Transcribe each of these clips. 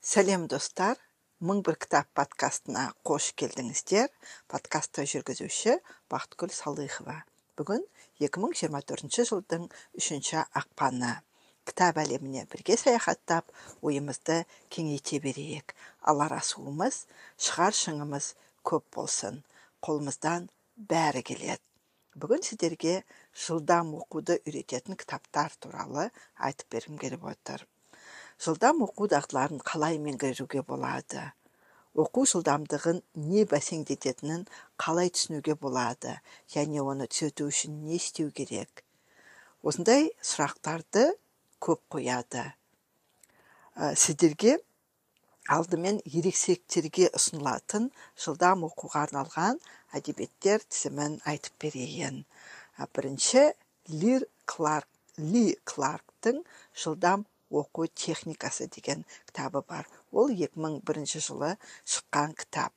сәлем достар. Мың бір кітап подкастына қош келдіңіздер. Подкастты жүргізуші бақытгүл салыхова бүгін 2024 жылдың үшінші ақпаны. Кітап әлеміне бірге саяхаттап ойымызды кеңейте берейік. Алар асуымыз шығар шыңымыз көп болсын. Қолымыздан бәрі келеді. Бүгін сіздерге жылдам оқуды үйрететін кітаптар туралы айтып бергім келіп отыр. Жылдам оқу дағдыларын қалай меңгеруге болады? Оқу жылдамдығын не бәсеңдететінін қалай түсінуге болады? Және оны түзету үшін не істеу керек? Осындай сұрақтарды көп қояды. Ә, сіздерге алдымен ересектерге ұсынылатын жылдам оқуға арналған әдебиеттер тізімін айтып берейін. Бірінші лир кларк ли кларктың жылдам оқу техникасы деген кітабы бар. Ол 2001 жылы шыққан кітап.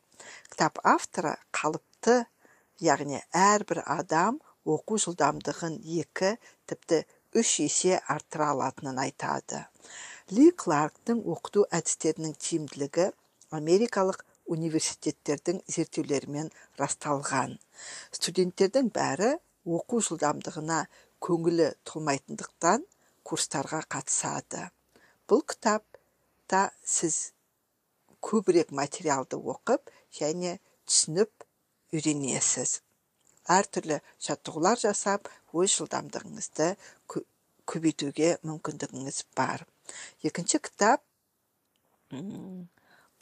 Кітап авторы қалыпты яғни әрбір адам оқу жылдамдығын екі тіпті үш есе арттыра алатынын айтады. Ли кларктың оқыту әдістерінің тиімділігі америкалық университеттердің зерттеулерімен расталған. Студенттердің бәрі оқу жылдамдығына көңілі толмайтындықтан курстарға қатысады. Бұл кітапта сіз көбірек материалды оқып және түсініп үйренесіз. Әртүрлі жаттығулар жасап өз жылдамдығыңызды көбейтуге мүмкіндігіңіз бар. Екінші кітап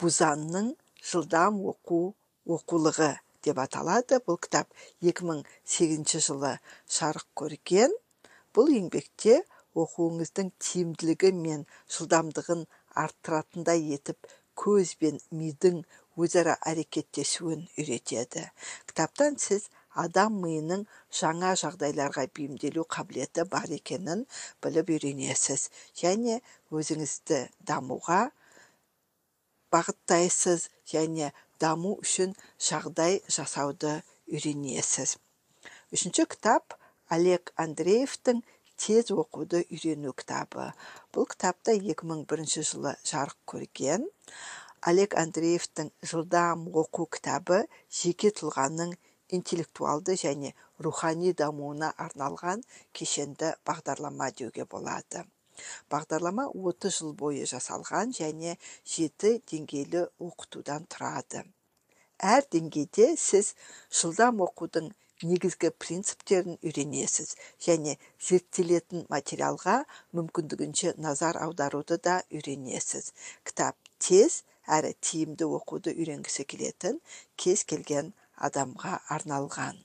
бузанның жылдам оқу оқулығы деп аталады. Бұл кітап 2008 жылы жарық көрген. Бұл еңбекте оқуыңыздың тиімділігі мен жылдамдығын арттыратындай етіп көз бен мидың өзара әрекеттесуін үйретеді. Кітаптан сіз адам миының жаңа жағдайларға бейімделу қабілеті бар екенін біліп үйренесіз. Және өзіңізді дамуға бағыттайсыз және даму үшін жағдай жасауды үйренесіз. Үшінші кітап олег андреевтің тез оқуды үйрену кітабы. Бұл кітапта 2001 жылы жарық көрген. Олег андреевтің жылдам оқу кітабы жеке тұлғаның интеллектуалды және рухани дамуына арналған кешенді бағдарлама деуге болады. Бағдарлама 30 жыл бойы жасалған және жеті деңгейлі оқытудан тұрады. Әр деңгейде сіз жылдам оқудың негізгі принциптерін үйренесіз және зерттелетін материалға мүмкіндігінше назар аударуды да үйренесіз. Кітап тез әрі тиімді оқуды үйренгісі келетін кез келген адамға арналған.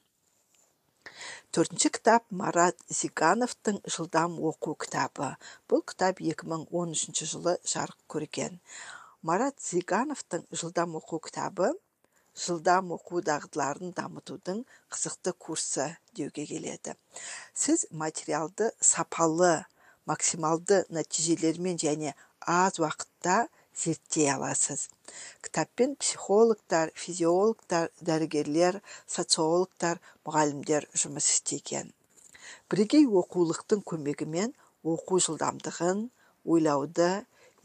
Төртінші кітап марат зигановтың жылдам оқу кітабы бұл кітап 2013 жылы жарық көрген. Марат зигановтың жылдам оқу кітабы жылдам оқу дағдыларын дамытудың қызықты курсы деуге келеді. Сіз материалды сапалы максималды нәтижелермен және аз уақытта зерттей аласыз. Кітаппен психологтар физиологтар дәрігерлер социологтар мұғалімдер жұмыс істеген. Бірегей оқулықтың көмегімен оқу жылдамдығын ойлауды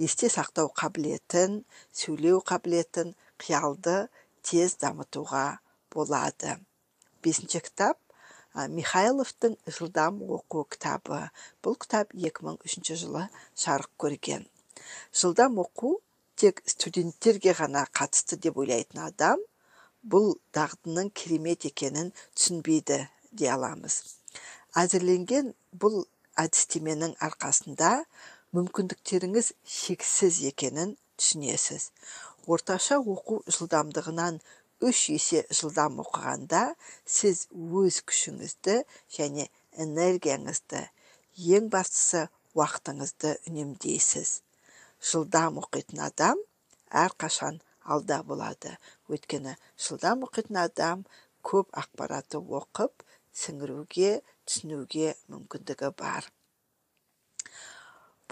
есте сақтау қабілетін сөйлеу қабілетін қиялды тез дамытуға болады. Бесінші кітап михайловтың жылдам оқу кітабы бұл кітап 2003 жылы жарық көрген. Жылдам оқу тек студенттерге ғана қатысты деп ойлайтын адам бұл дағдының керемет екенін түсінбейді дей аламыз. Әзірленген бұл әдістеменің арқасында мүмкіндіктеріңіз шексіз екенін түсінесіз. Орташа оқу жылдамдығынан үш есе жылдам оқығанда сіз өз күшіңізді және энергияңызды ең бастысы уақытыңызды үнемдейсіз. Жылдам оқитын адам әрқашан алда болады. Өйткені жылдам оқитын адам көп ақпаратты оқып сіңіруге түсінуге мүмкіндігі бар.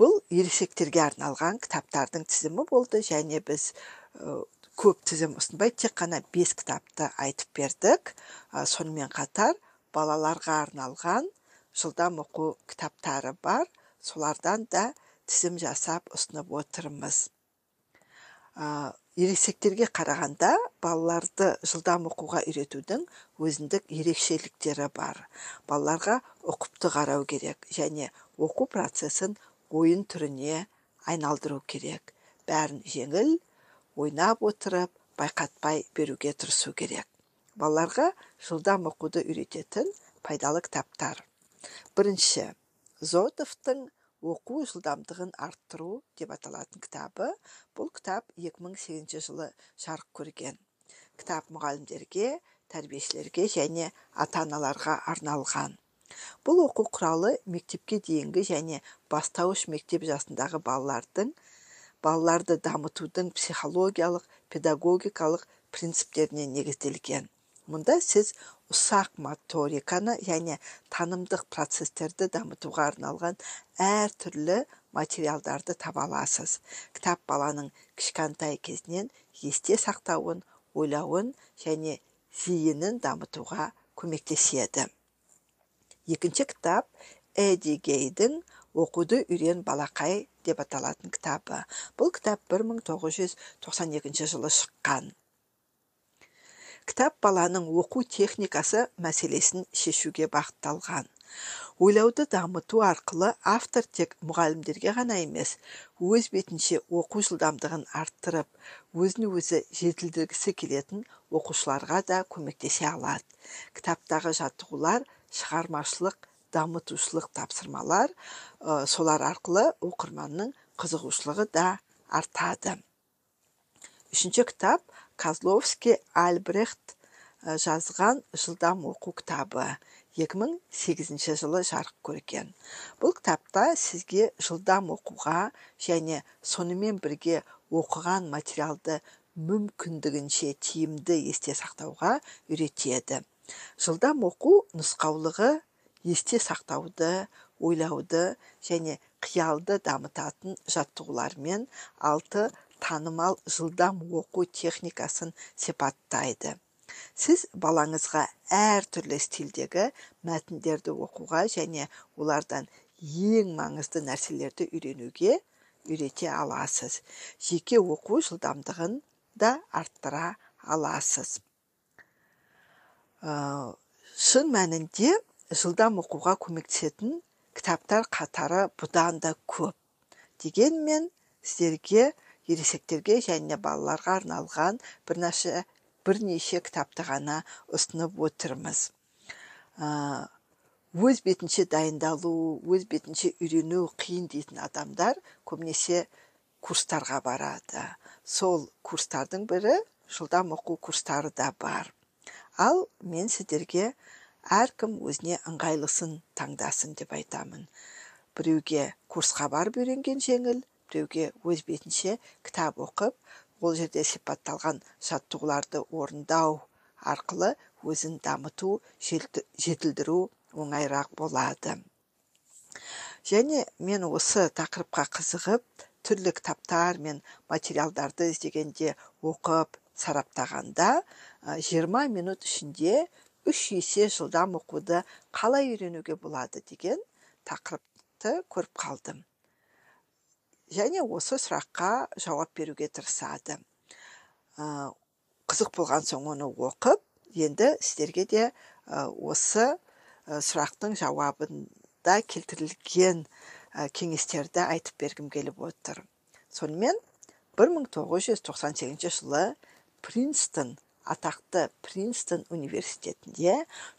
Бұл ересектерге арналған кітаптардың тізімі болды және біз көп тізім ұсынбай тек қана бес кітапты айтып бердік. Сонымен қатар балаларға арналған жылдам оқу кітаптары бар. Солардан да тізім жасап ұсынып отырмыз. Ересектерге қарағанда балаларды жылдам оқуға үйретудің өзіндік ерекшеліктері бар. Балаларға ұқыпты қарау керек және оқу процесін ойын түріне айналдыру керек. Бәрін жеңіл ойнап отырып байқатпай беруге тырысу керек. Балаларға жылдам оқуды үйрететін пайдалы кітаптар. Бірінші зотовтың оқу жылдамдығын арттыру деп аталатын кітабы. Бұл кітап 2008 жылы жарық көрген. Кітап мұғалімдерге тәрбиешілерге және ата аналарға арналған. Бұл оқу құралы мектепке дейінгі және бастауыш мектеп жасындағы балалардың балаларды дамытудың психологиялық педагогикалық принциптеріне негізделген. Мұнда сіз ұсақ моториканы және танымдық процестерді дамытуға арналған әртүрлі материалдарды таба аласыз. Кітап баланың кішкентай кезінен есте сақтауын ойлауын және зейінін дамытуға көмектеседі. Екінші кітап эдди гейдің оқуды үйрен балақай деп аталатын кітабы. Бұл кітап 1992 жылы шыққан. Кітап баланың оқу техникасы мәселесін шешуге бағытталған. Ойлауды дамыту арқылы автор тек мұғалімдерге ғана емес өз бетінше оқу жылдамдығын арттырып өзін өзі жетілдіргісі келетін оқушыларға да көмектесе алады. Кітаптағы жаттығулар шығармашылық дамытушылық тапсырмалар солар арқылы оқырманның қызығушылығы да артады. Үшінші кітап козловский альбрехт жазған жылдам оқу кітабы. 2008 жылы жарық көрген. Бұл кітапта сізге жылдам оқуға және сонымен бірге оқыған материалды мүмкіндігінше тиімді есте сақтауға үйретеді. Жылдам оқу нұсқаулығы есте сақтауды ойлауды және қиялды дамытатын жаттығулармен алты танымал жылдам оқу техникасын сипаттайды. Сіз балаңызға әртүрлі стильдегі мәтіндерді оқуға және олардан ең маңызды нәрселерді үйренуге үйрете аласыз. Жеке оқу жылдамдығын да арттыра аласыз. Ә, шын мәнінде жылдам оқуға көмектесетін кітаптар қатары бұдан да көп. Дегенмен сіздерге ересектерге және балаларға арналған бірнеше бірнеше кітапты ғана ұсынып отырмыз. Өз бетінше дайындалу өз бетінше үйрену қиын дейтін адамдар көбінесе курстарға барады. Сол курстардың бірі жылдам оқу курстары да бар. Ал мен сіздерге әркім өзіне ыңғайлысын таңдасын деп айтамын. Біреуге курсқа барып үйренген жеңіл біреуге өз бетінше кітап оқып ол жерде сипатталған жаттығуларды орындау арқылы өзін дамыту жетілдіру оңайырақ болады. Және мен осы тақырыпқа қызығып түрлі кітаптар мен материалдарды іздегенде оқып сараптағанда 20 минут ішінде үш есе жылдам оқуды қалай үйренуге болады деген тақырыпты көріп қалдым. Және осы сұраққа жауап беруге тырысады. Қызық болған соң оны оқып енді сіздерге де осы сұрақтың жауабында келтірілген кеңестерді айтып бергім келіп отыр. Сонымен 1998 жылы принстон атақты принстон университетінде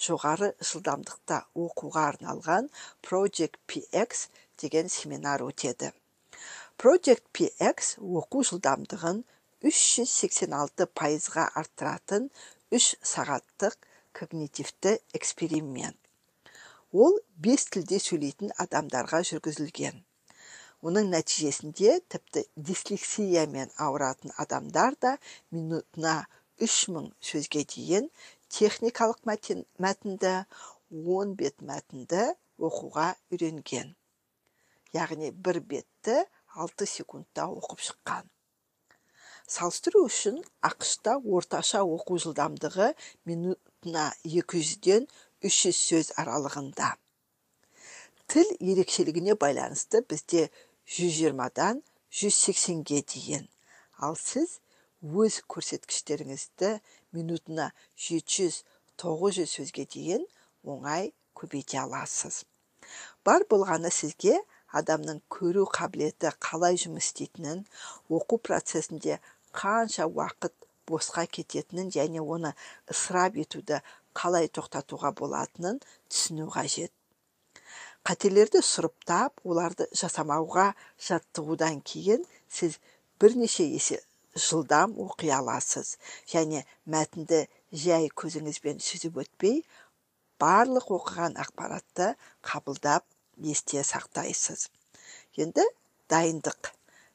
жоғары жылдамдықта оқуға арналған project px деген семинар өтеді. Project px оқу жылдамдығын 386 пайызға арттыратын үш сағаттық когнитивті эксперимент. Ол бес тілде сөйлейтін адамдарға жүргізілген. Оның нәтижесінде тіпті дислексиямен ауыратын адамдар да минутына 3000 сөзге дейін техникалық мәтінді 10 бет мәтінді оқуға үйренген. Яғни бір бетті алты секундта оқып шыққан. Салыстыру үшін ақшта орташа оқу жылдамдығы минутына 200-ден 300 сөз аралығында. Тіл ерекшелігіне байланысты бізде 120-дан 180-ге дейін. Ал сіз өз көрсеткіштеріңізді минутына 700-900 сөзге дейін оңай көбейте аласыз. Бар болғаны сізге адамның көру қабілеті қалай жұмыс істейтінін оқу процесінде қанша уақыт босқа кететінін және оны ысырап етуді қалай тоқтатуға болатынын түсіну қажет. Қателерді сұрыптап оларды жасамауға жаттығудан кейін сіз бірнеше есе жылдам оқи аласыз. Және мәтінді жай көзіңізбен сүзіп өтпей барлық оқыған ақпаратты қабылдап есте сақтайсыз. Енді дайындық.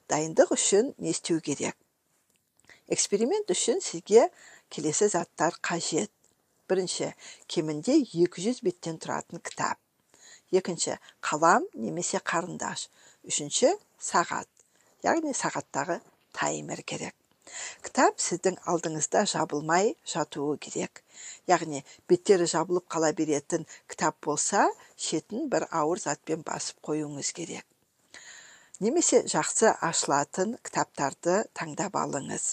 Дайындық үшін не істеу керек? Эксперимент үшін сізге келесі заттар қажет. Бірінші кемінде 200 беттен тұратын кітап. Екінші қалам немесе қарындаш. Үшінші сағат. Яғни сағаттағы таймер керек кітап сіздің алдыңызда жабылмай жатуы керек. Яғни беттері жабылып қала беретін кітап болса шетін бір ауыр затпен басып қоюыңыз керек. Немесе жақсы ашылатын кітаптарды таңдап алыңыз.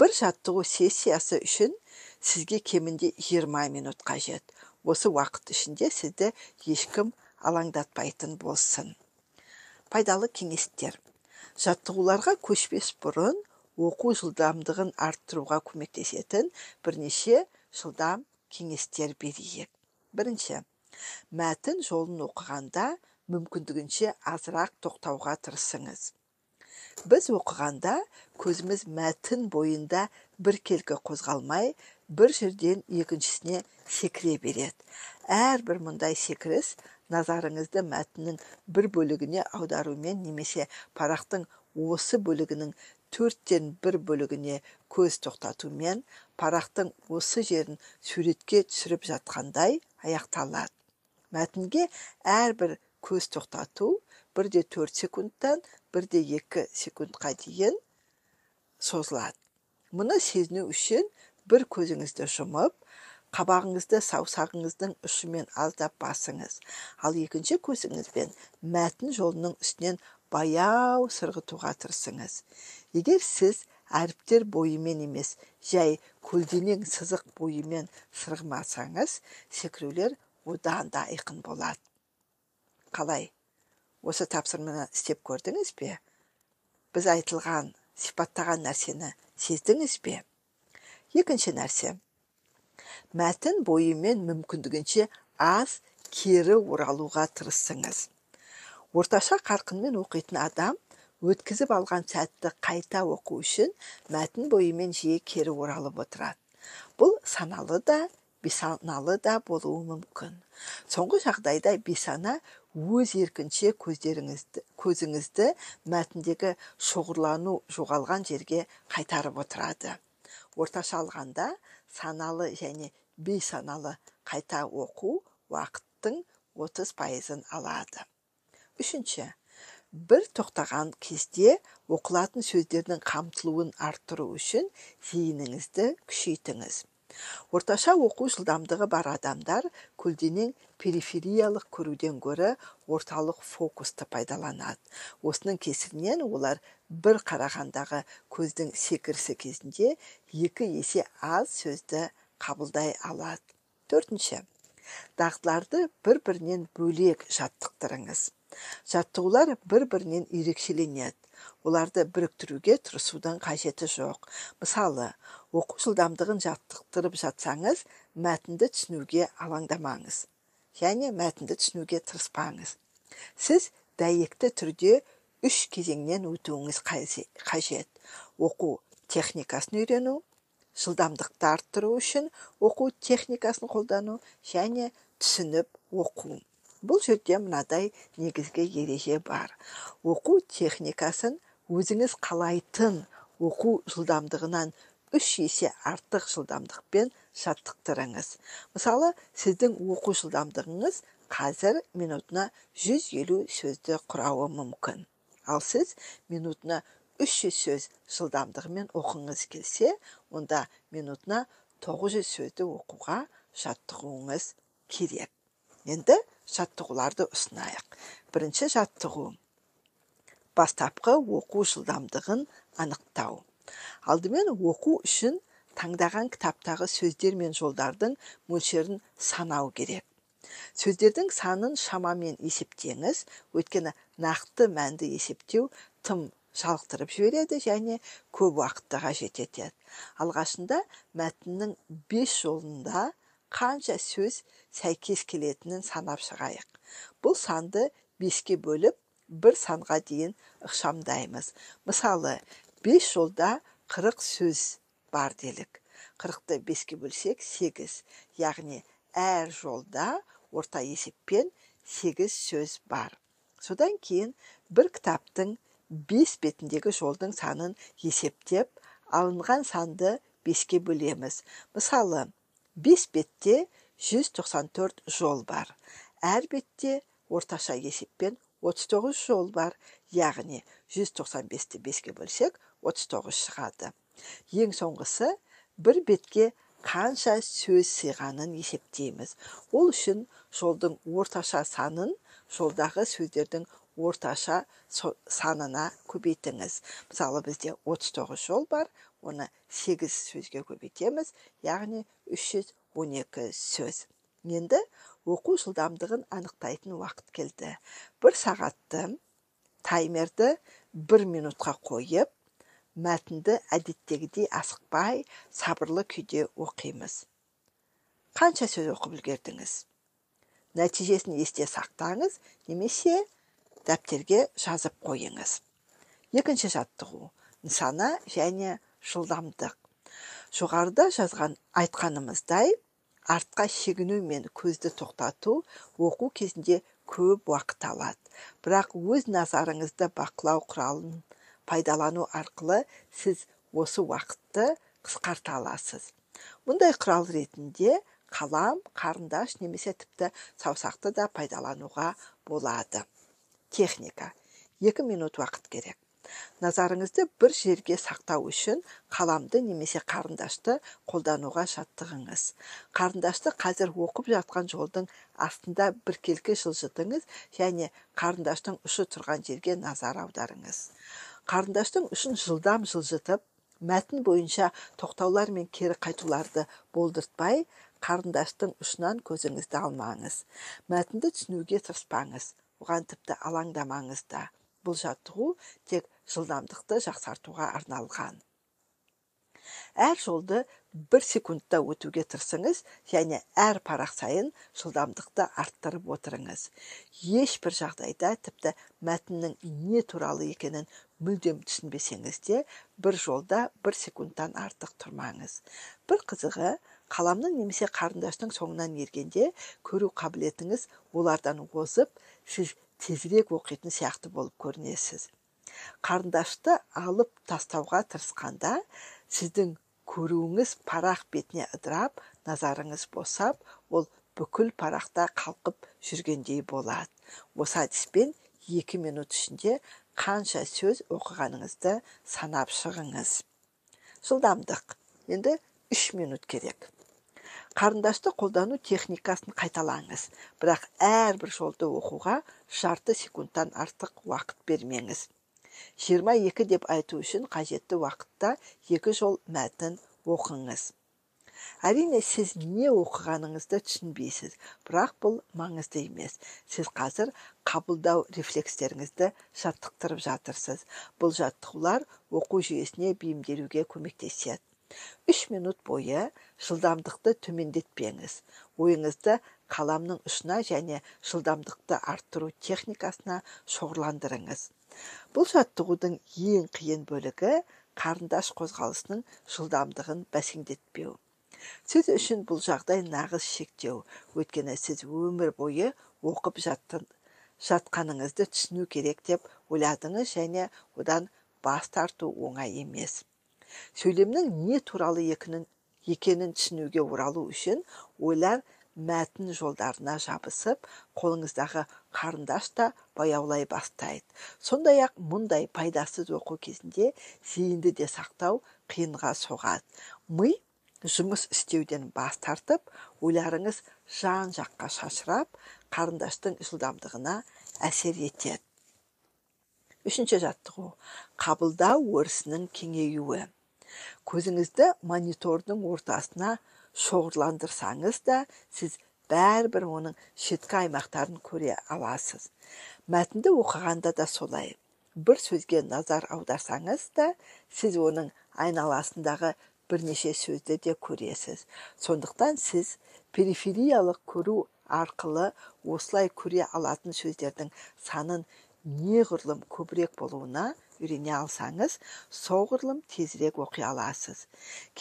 Бір жаттығу сессиясы үшін сізге кемінде 20 минут қажет. Осы уақыт ішінде сізді ешкім алаңдатпайтын болсын. Пайдалы кеңестер. Жаттығуларға көшпес бұрын оқу жылдамдығын арттыруға көмектесетін бірнеше жылдам кеңестер берейік. Бірінші мәтін жолын оқығанда мүмкіндігінше азырақ тоқтауға тырысыңыз. Біз оқығанда көзіміз мәтін бойында біркелкі қозғалмай бір жерден екіншісіне секіре береді. Әрбір мұндай секіріс назарыңызды мәтіннің бір бөлігіне аударумен немесе парақтың осы бөлігінің төрттен бір бөлігіне көз тоқтатумен парақтың осы жерін суретке түсіріп жатқандай аяқталады. Мәтінге әрбір көз тоқтату бірде төрт секундтан бірде екі секундқа дейін созылады. Мұны сезіну үшін бір көзіңізді жұмып қабағыңызды саусағыңыздың ұшымен аздап басыңыз. Ал екінші көзіңізбен мәтін жолының үстінен баяу сырғытуға тырысыңыз. Егер сіз әріптер бойымен емес жай көлденең сызық бойымен сырғымасаңыз секірулер одан да айқын болады қалай? Осы тапсырманы істеп көрдіңіз бе? Біз айтылған сипаттаған нәрсені сездіңіз бе? Екінші нәрсе. Мәтін бойымен мүмкіндігінше аз кері оралуға тырысыңыз. Орташа қарқынмен оқитын адам өткізіп алған сәтті қайта оқу үшін мәтін бойымен жиі кері оралып отырады. Бұл саналы да бейсаналы да болуы мүмкін. Соңғы жағдайда бейсана өз еркінше көздеріңізді көзіңізді мәтіндегі шоғырлану жоғалған жерге қайтарып отырады. Орташа алғанда саналы және бейсаналы қайта оқу уақыттың 30 пайызын алады. Үшінші бір тоқтаған кезде оқылатын сөздердің қамтылуын арттыру үшін зейініңізді күшейтіңіз. Орташа оқу жылдамдығы бар адамдар көлденең перифериялық көруден гөрі орталық фокусты пайдаланады. Осының кесірінен олар бір қарағандағы көздің секірісі кезінде екі есе аз сөзді қабылдай алады. Төртінші дағдыларды бір бірінен бөлек жаттықтырыңыз. Жаттығулар бір бірінен ерекшеленеді. Оларды біріктіруге тырысудың қажеті жоқ. Мысалы оқу жылдамдығын жаттықтырып жатсаңыз мәтінді түсінуге алаңдамаңыз және мәтінді түсінуге тырыспаңыз. Сіз дәйекті түрде үш кезеңнен өтуіңіз қажет. Оқу техникасын үйрену жылдамдықты арттыру үшін оқу техникасын қолдану және түсініп оқу. Бұл жерде мынадай негізгі ереже бар. Оқу техникасын өзіңіз қалайтын оқу жылдамдығынан үш есе артық жылдамдықпен жаттықтырыңыз. Мысалы сіздің оқу жылдамдығыңыз қазір минутына 150 сөзді құрауы мүмкін. Ал сіз минутына 300 сөз жылдамдығымен оқыңыз келсе онда минутына 900 сөзді оқуға жаттығуыңыз керек. Енді жаттығуларды ұсынайық бірінші жаттығу бастапқы оқу жылдамдығын анықтау алдымен оқу үшін таңдаған кітаптағы сөздер мен жолдардың мөлшерін санау керек сөздердің санын шамамен есептеңіз өйткені нақты мәнді есептеу тым жалықтырып жібереді және көп уақытты қажет етеді алғашында мәтіннің бес жолында қанша сөз сәйкес келетінін санап шығайық бұл санды беске бөліп бір санға дейін ықшамдаймыз мысалы бес жолда қырық сөз бар делік қырықты беске бөлсек сегіз яғни әр жолда орта есеппен сегіз сөз бар содан кейін бір кітаптың бес бетіндегі жолдың санын есептеп алынған санды беске бөлеміз мысалы бес бетте 194 жол бар. Әр бетте орташа есеппен 39 жол бар. Яғни 195-ті беске бөлсек 39 шығады. Ең соңғысы бір бетке қанша сөз сыйғанын есептейміз. Ол үшін жолдың орташа санын жолдағы сөздердің орташа санына көбейтіңіз мысалы бізде 39 жол бар оны 8 сөзге көбейтеміз яғни 312 сөз. Енді оқу жылдамдығын анықтайтын уақыт келді. Бір сағатты таймерді бір минутқа қойып мәтінді әдеттегідей асықпай сабырлы күйде оқимыз. Қанша сөз оқып үлгердіңіз? Нәтижесін есте сақтаңыз немесе дәптерге жазып қойыңыз. Екінші жаттығу. Нысана және жылдамдық. Жоғарыда жазған айтқанымыздай артқа шегіну мен көзді тоқтату оқу кезінде көп уақыт алады. Бірақ өз назарыңызды бақылау құралын пайдалану арқылы сіз осы уақытты қысқарта аласыз. Мұндай құрал ретінде қалам қарындаш немесе тіпті саусақты да пайдалануға болады. Техника. Екі минут уақыт керек. Назарыңызды бір жерге сақтау үшін қаламды немесе қарындашты қолдануға жаттығыңыз қарындашты қазір оқып жатқан жолдың астында біркелкі жылжытыңыз және қарындаштың ұшы тұрған жерге назар аударыңыз. Қарындаштың ұшын жылдам жылжытып мәтін бойынша тоқтаулар мен кері қайтуларды болдыртпай қарындаштың ұшынан көзіңізді алмаңыз. Мәтінді түсінуге тырыспаңыз. Оған тіпті алаңдамаңыз да бұл жаттығу тек жылдамдықты жақсартуға арналған. Әр жолды бір секундта өтуге тырысыңыз және әр парақ сайын жылдамдықты арттырып отырыңыз. Ешбір жағдайда тіпті мәтіннің не туралы екенін мүлдем түсінбесеңіз де бір жолда бір секундтан артық тұрмаңыз. Бір қызығы қаламның немесе қарындаштың соңынан ергенде көру қабілетіңіз олардан озып сіз тезірек оқитын сияқты болып көрінесіз. Қарындашты алып тастауға тырысқанда сіздің көруіңіз парақ бетіне ыдырап назарыңыз босап ол бүкіл парақта қалқып жүргендей болады. Осы әдіспен екі минут ішінде қанша сөз оқығаныңызды санап шығыңыз. Жылдамдық. Енді үш минут керек. Қарындашты қолдану техникасын қайталаңыз. Бірақ әрбір жолды оқуға жарты секундтан артық уақыт бермеңіз. Жиырма екі деп айту үшін қажетті уақытта екі жол мәтін оқыңыз. Әрине сіз не оқығаныңызды түсінбейсіз бірақ бұл маңызды емес. Сіз қазір қабылдау рефлекстеріңізді жаттықтырып жатырсыз. Бұл жаттығулар оқу жүйесіне бейімделуге көмектеседі. Үш минут бойы жылдамдықты төмендетпеңіз ойыңызды қаламның ұшына және жылдамдықты арттыру техникасына шоғырландырыңыз бұл жаттығудың ең қиын бөлігі қарындаш қозғалысының жылдамдығын бәсеңдетпеу сіз үшін бұл жағдай нағыз шектеу өйткені сіз өмір бойы оқып жаттын, жатқаныңызды түсіну керек деп ойладыңыз және одан бас тарту оңай емес сөйлемнің не туралы екенін, екенін түсінуге оралу үшін ойлар мәтін жолдарына жабысып қолыңыздағы қарындаш та баяулай бастайды сондай ақ мұндай пайдасыз оқу кезінде зейінді де сақтау қиынға соғады ми жұмыс істеуден бас тартып ойларыңыз жан жаққа шашырап қарындаштың жылдамдығына әсер етеді үшінші жаттығу қабылдау өрісінің кеңеюі көзіңізді монитордың ортасына шоғырландырсаңыз да сіз бәрібір оның шеткі аймақтарын көре аласыз. Мәтінді оқығанда да солай. Бір сөзге назар аударсаңыз да сіз оның айналасындағы бірнеше сөзді де көресіз. Сондықтан сіз перифериялық көру арқылы осылай көре алатын сөздердің санын неғұрлым көбірек болуына үйрене алсаңыз соғұрлым тезірек оқи аласыз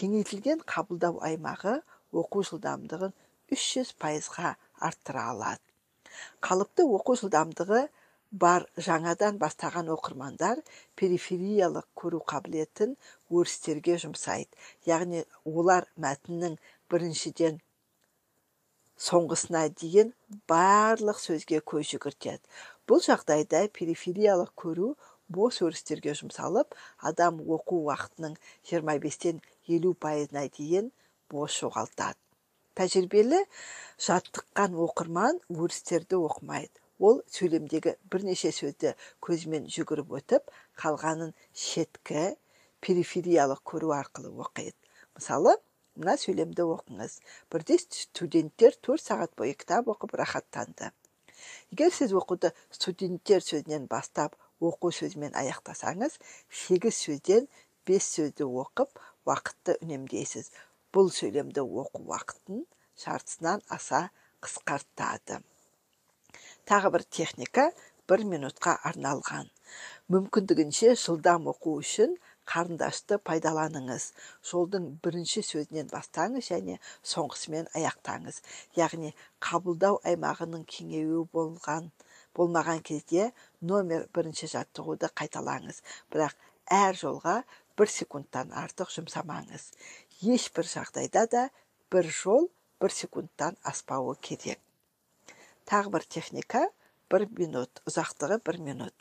кеңейтілген қабылдау аймағы оқу жылдамдығын 300 пайызға арттыра алады қалыпты оқу жылдамдығы бар жаңадан бастаған оқырмандар перифериялық көру қабілетін өрістерге жұмсайды яғни олар мәтіннің біріншіден соңғысына дейін барлық сөзге көз жүгіртеді бұл жағдайда перифериялық көру бос өрістерге жұмсалып адам оқу уақытының 25-тен 50 пайызына дейін бос жоғалтады. Тәжірибелі жаттыққан оқырман өрістерді оқымайды. Ол сөйлемдегі бірнеше сөзді көзімен жүгіріп өтіп қалғанын шеткі перифериялық көру арқылы оқиды. Мысалы мына сөйлемді оқыңыз бірде студенттер төрт сағат бойы кітап оқып рахаттанды. Егер сіз оқуды студенттер сөзінен бастап оқу сөзімен аяқтасаңыз сегіз сөзден бес сөзді оқып уақытты үнемдейсіз. Бұл сөйлемді оқу уақытын жартысынан аса қысқартады. Тағы бір техника бір минутқа арналған. Мүмкіндігінше жылдам оқу үшін қарындашты пайдаланыңыз. Жолдың бірінші сөзінен бастаңыз және соңғысымен аяқтаңыз. Яғни қабылдау аймағының кеңеюі болған болмаған кезде номер бірінші жаттығуды қайталаңыз. Бірақ әр жолға бір секундтан артық жұмсамаңыз. Ешбір жағдайда да бір жол бір секундтан аспауы керек. Тағы бір техника бір минут ұзақтығы бір минут.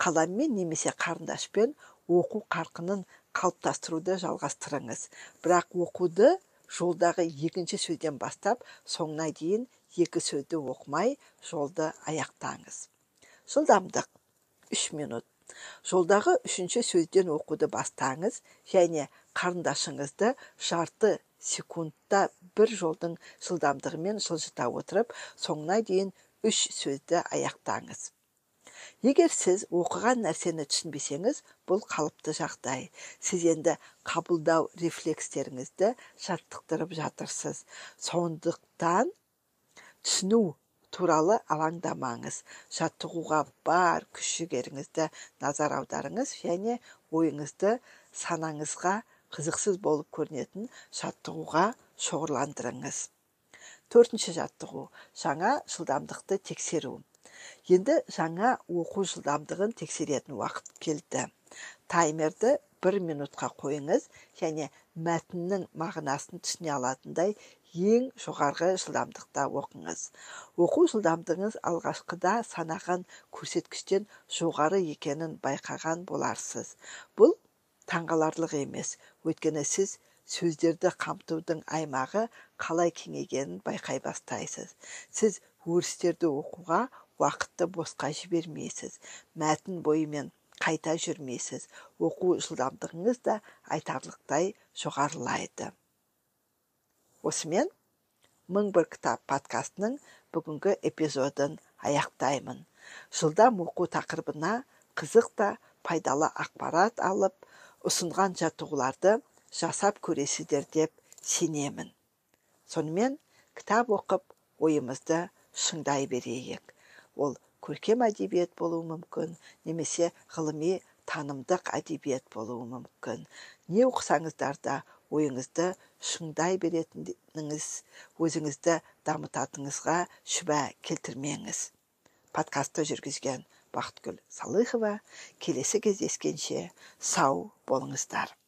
Қаламмен немесе қарындашпен оқу қарқынын қалыптастыруды жалғастырыңыз. Бірақ оқуды жолдағы екінші сөзден бастап соңына дейін екі сөзді оқымай жолды аяқтаңыз. Жылдамдық үш минут. Жолдағы үшінші сөзден оқуды бастаңыз және қарындашыңызды жарты секундта бір жолдың жылдамдығымен жылжыта отырып соңына дейін үш сөзді аяқтаңыз. Егер сіз оқыған нәрсені түсінбесеңіз бұл қалыпты жағдай. Сіз енді қабылдау рефлекстеріңізді жаттықтырып жатырсыз. Сондықтан түсіну туралы алаңдамаңыз. Жаттығуға бар күш жігеріңізді назар аударыңыз және ойыңызды санаңызға қызықсыз болып көрінетін жаттығуға шоғырландырыңыз. Төртінші жаттығу. Жаңа жылдамдықты тексеру. Енді жаңа оқу жылдамдығын тексеретін уақыт келді. Таймерді бір минутқа қойыңыз және мәтіннің мағынасын түсіне алатындай ең жоғарғы жылдамдықта оқыңыз. Оқу жылдамдығыңыз алғашқыда санаған көрсеткіштен жоғары екенін байқаған боларсыз. Бұл таңғаларлық емес өйткені сіз сөздерді қамтудың аймағы қалай кеңейгенін байқай бастайсыз. Сіз өрістерді оқуға уақытты босқа жібермейсіз мәтін бойымен қайта жүрмейсіз. Оқу жылдамдығыңыз да айтарлықтай жоғарылайды. Осымен мың бір кітап подкастының бүгінгі эпизодын аяқтаймын. Жылдам оқу тақырыбына қызық та пайдалы ақпарат алып ұсынған жаттығуларды жасап көресіздер деп сенемін. Сонымен кітап оқып ойымызды шыңдай берейік. Ол көркем әдебиет болуы мүмкін немесе ғылыми танымдық әдебиет болуы мүмкін. Не оқысаңыздар да ойыңызды шыңдай беретініңіз өзіңізді дамытатыныңызға шүбә келтірмеңіз. Подкастты жүргізген бақытгүл салыхова келесі кездескенше сау болыңыздар.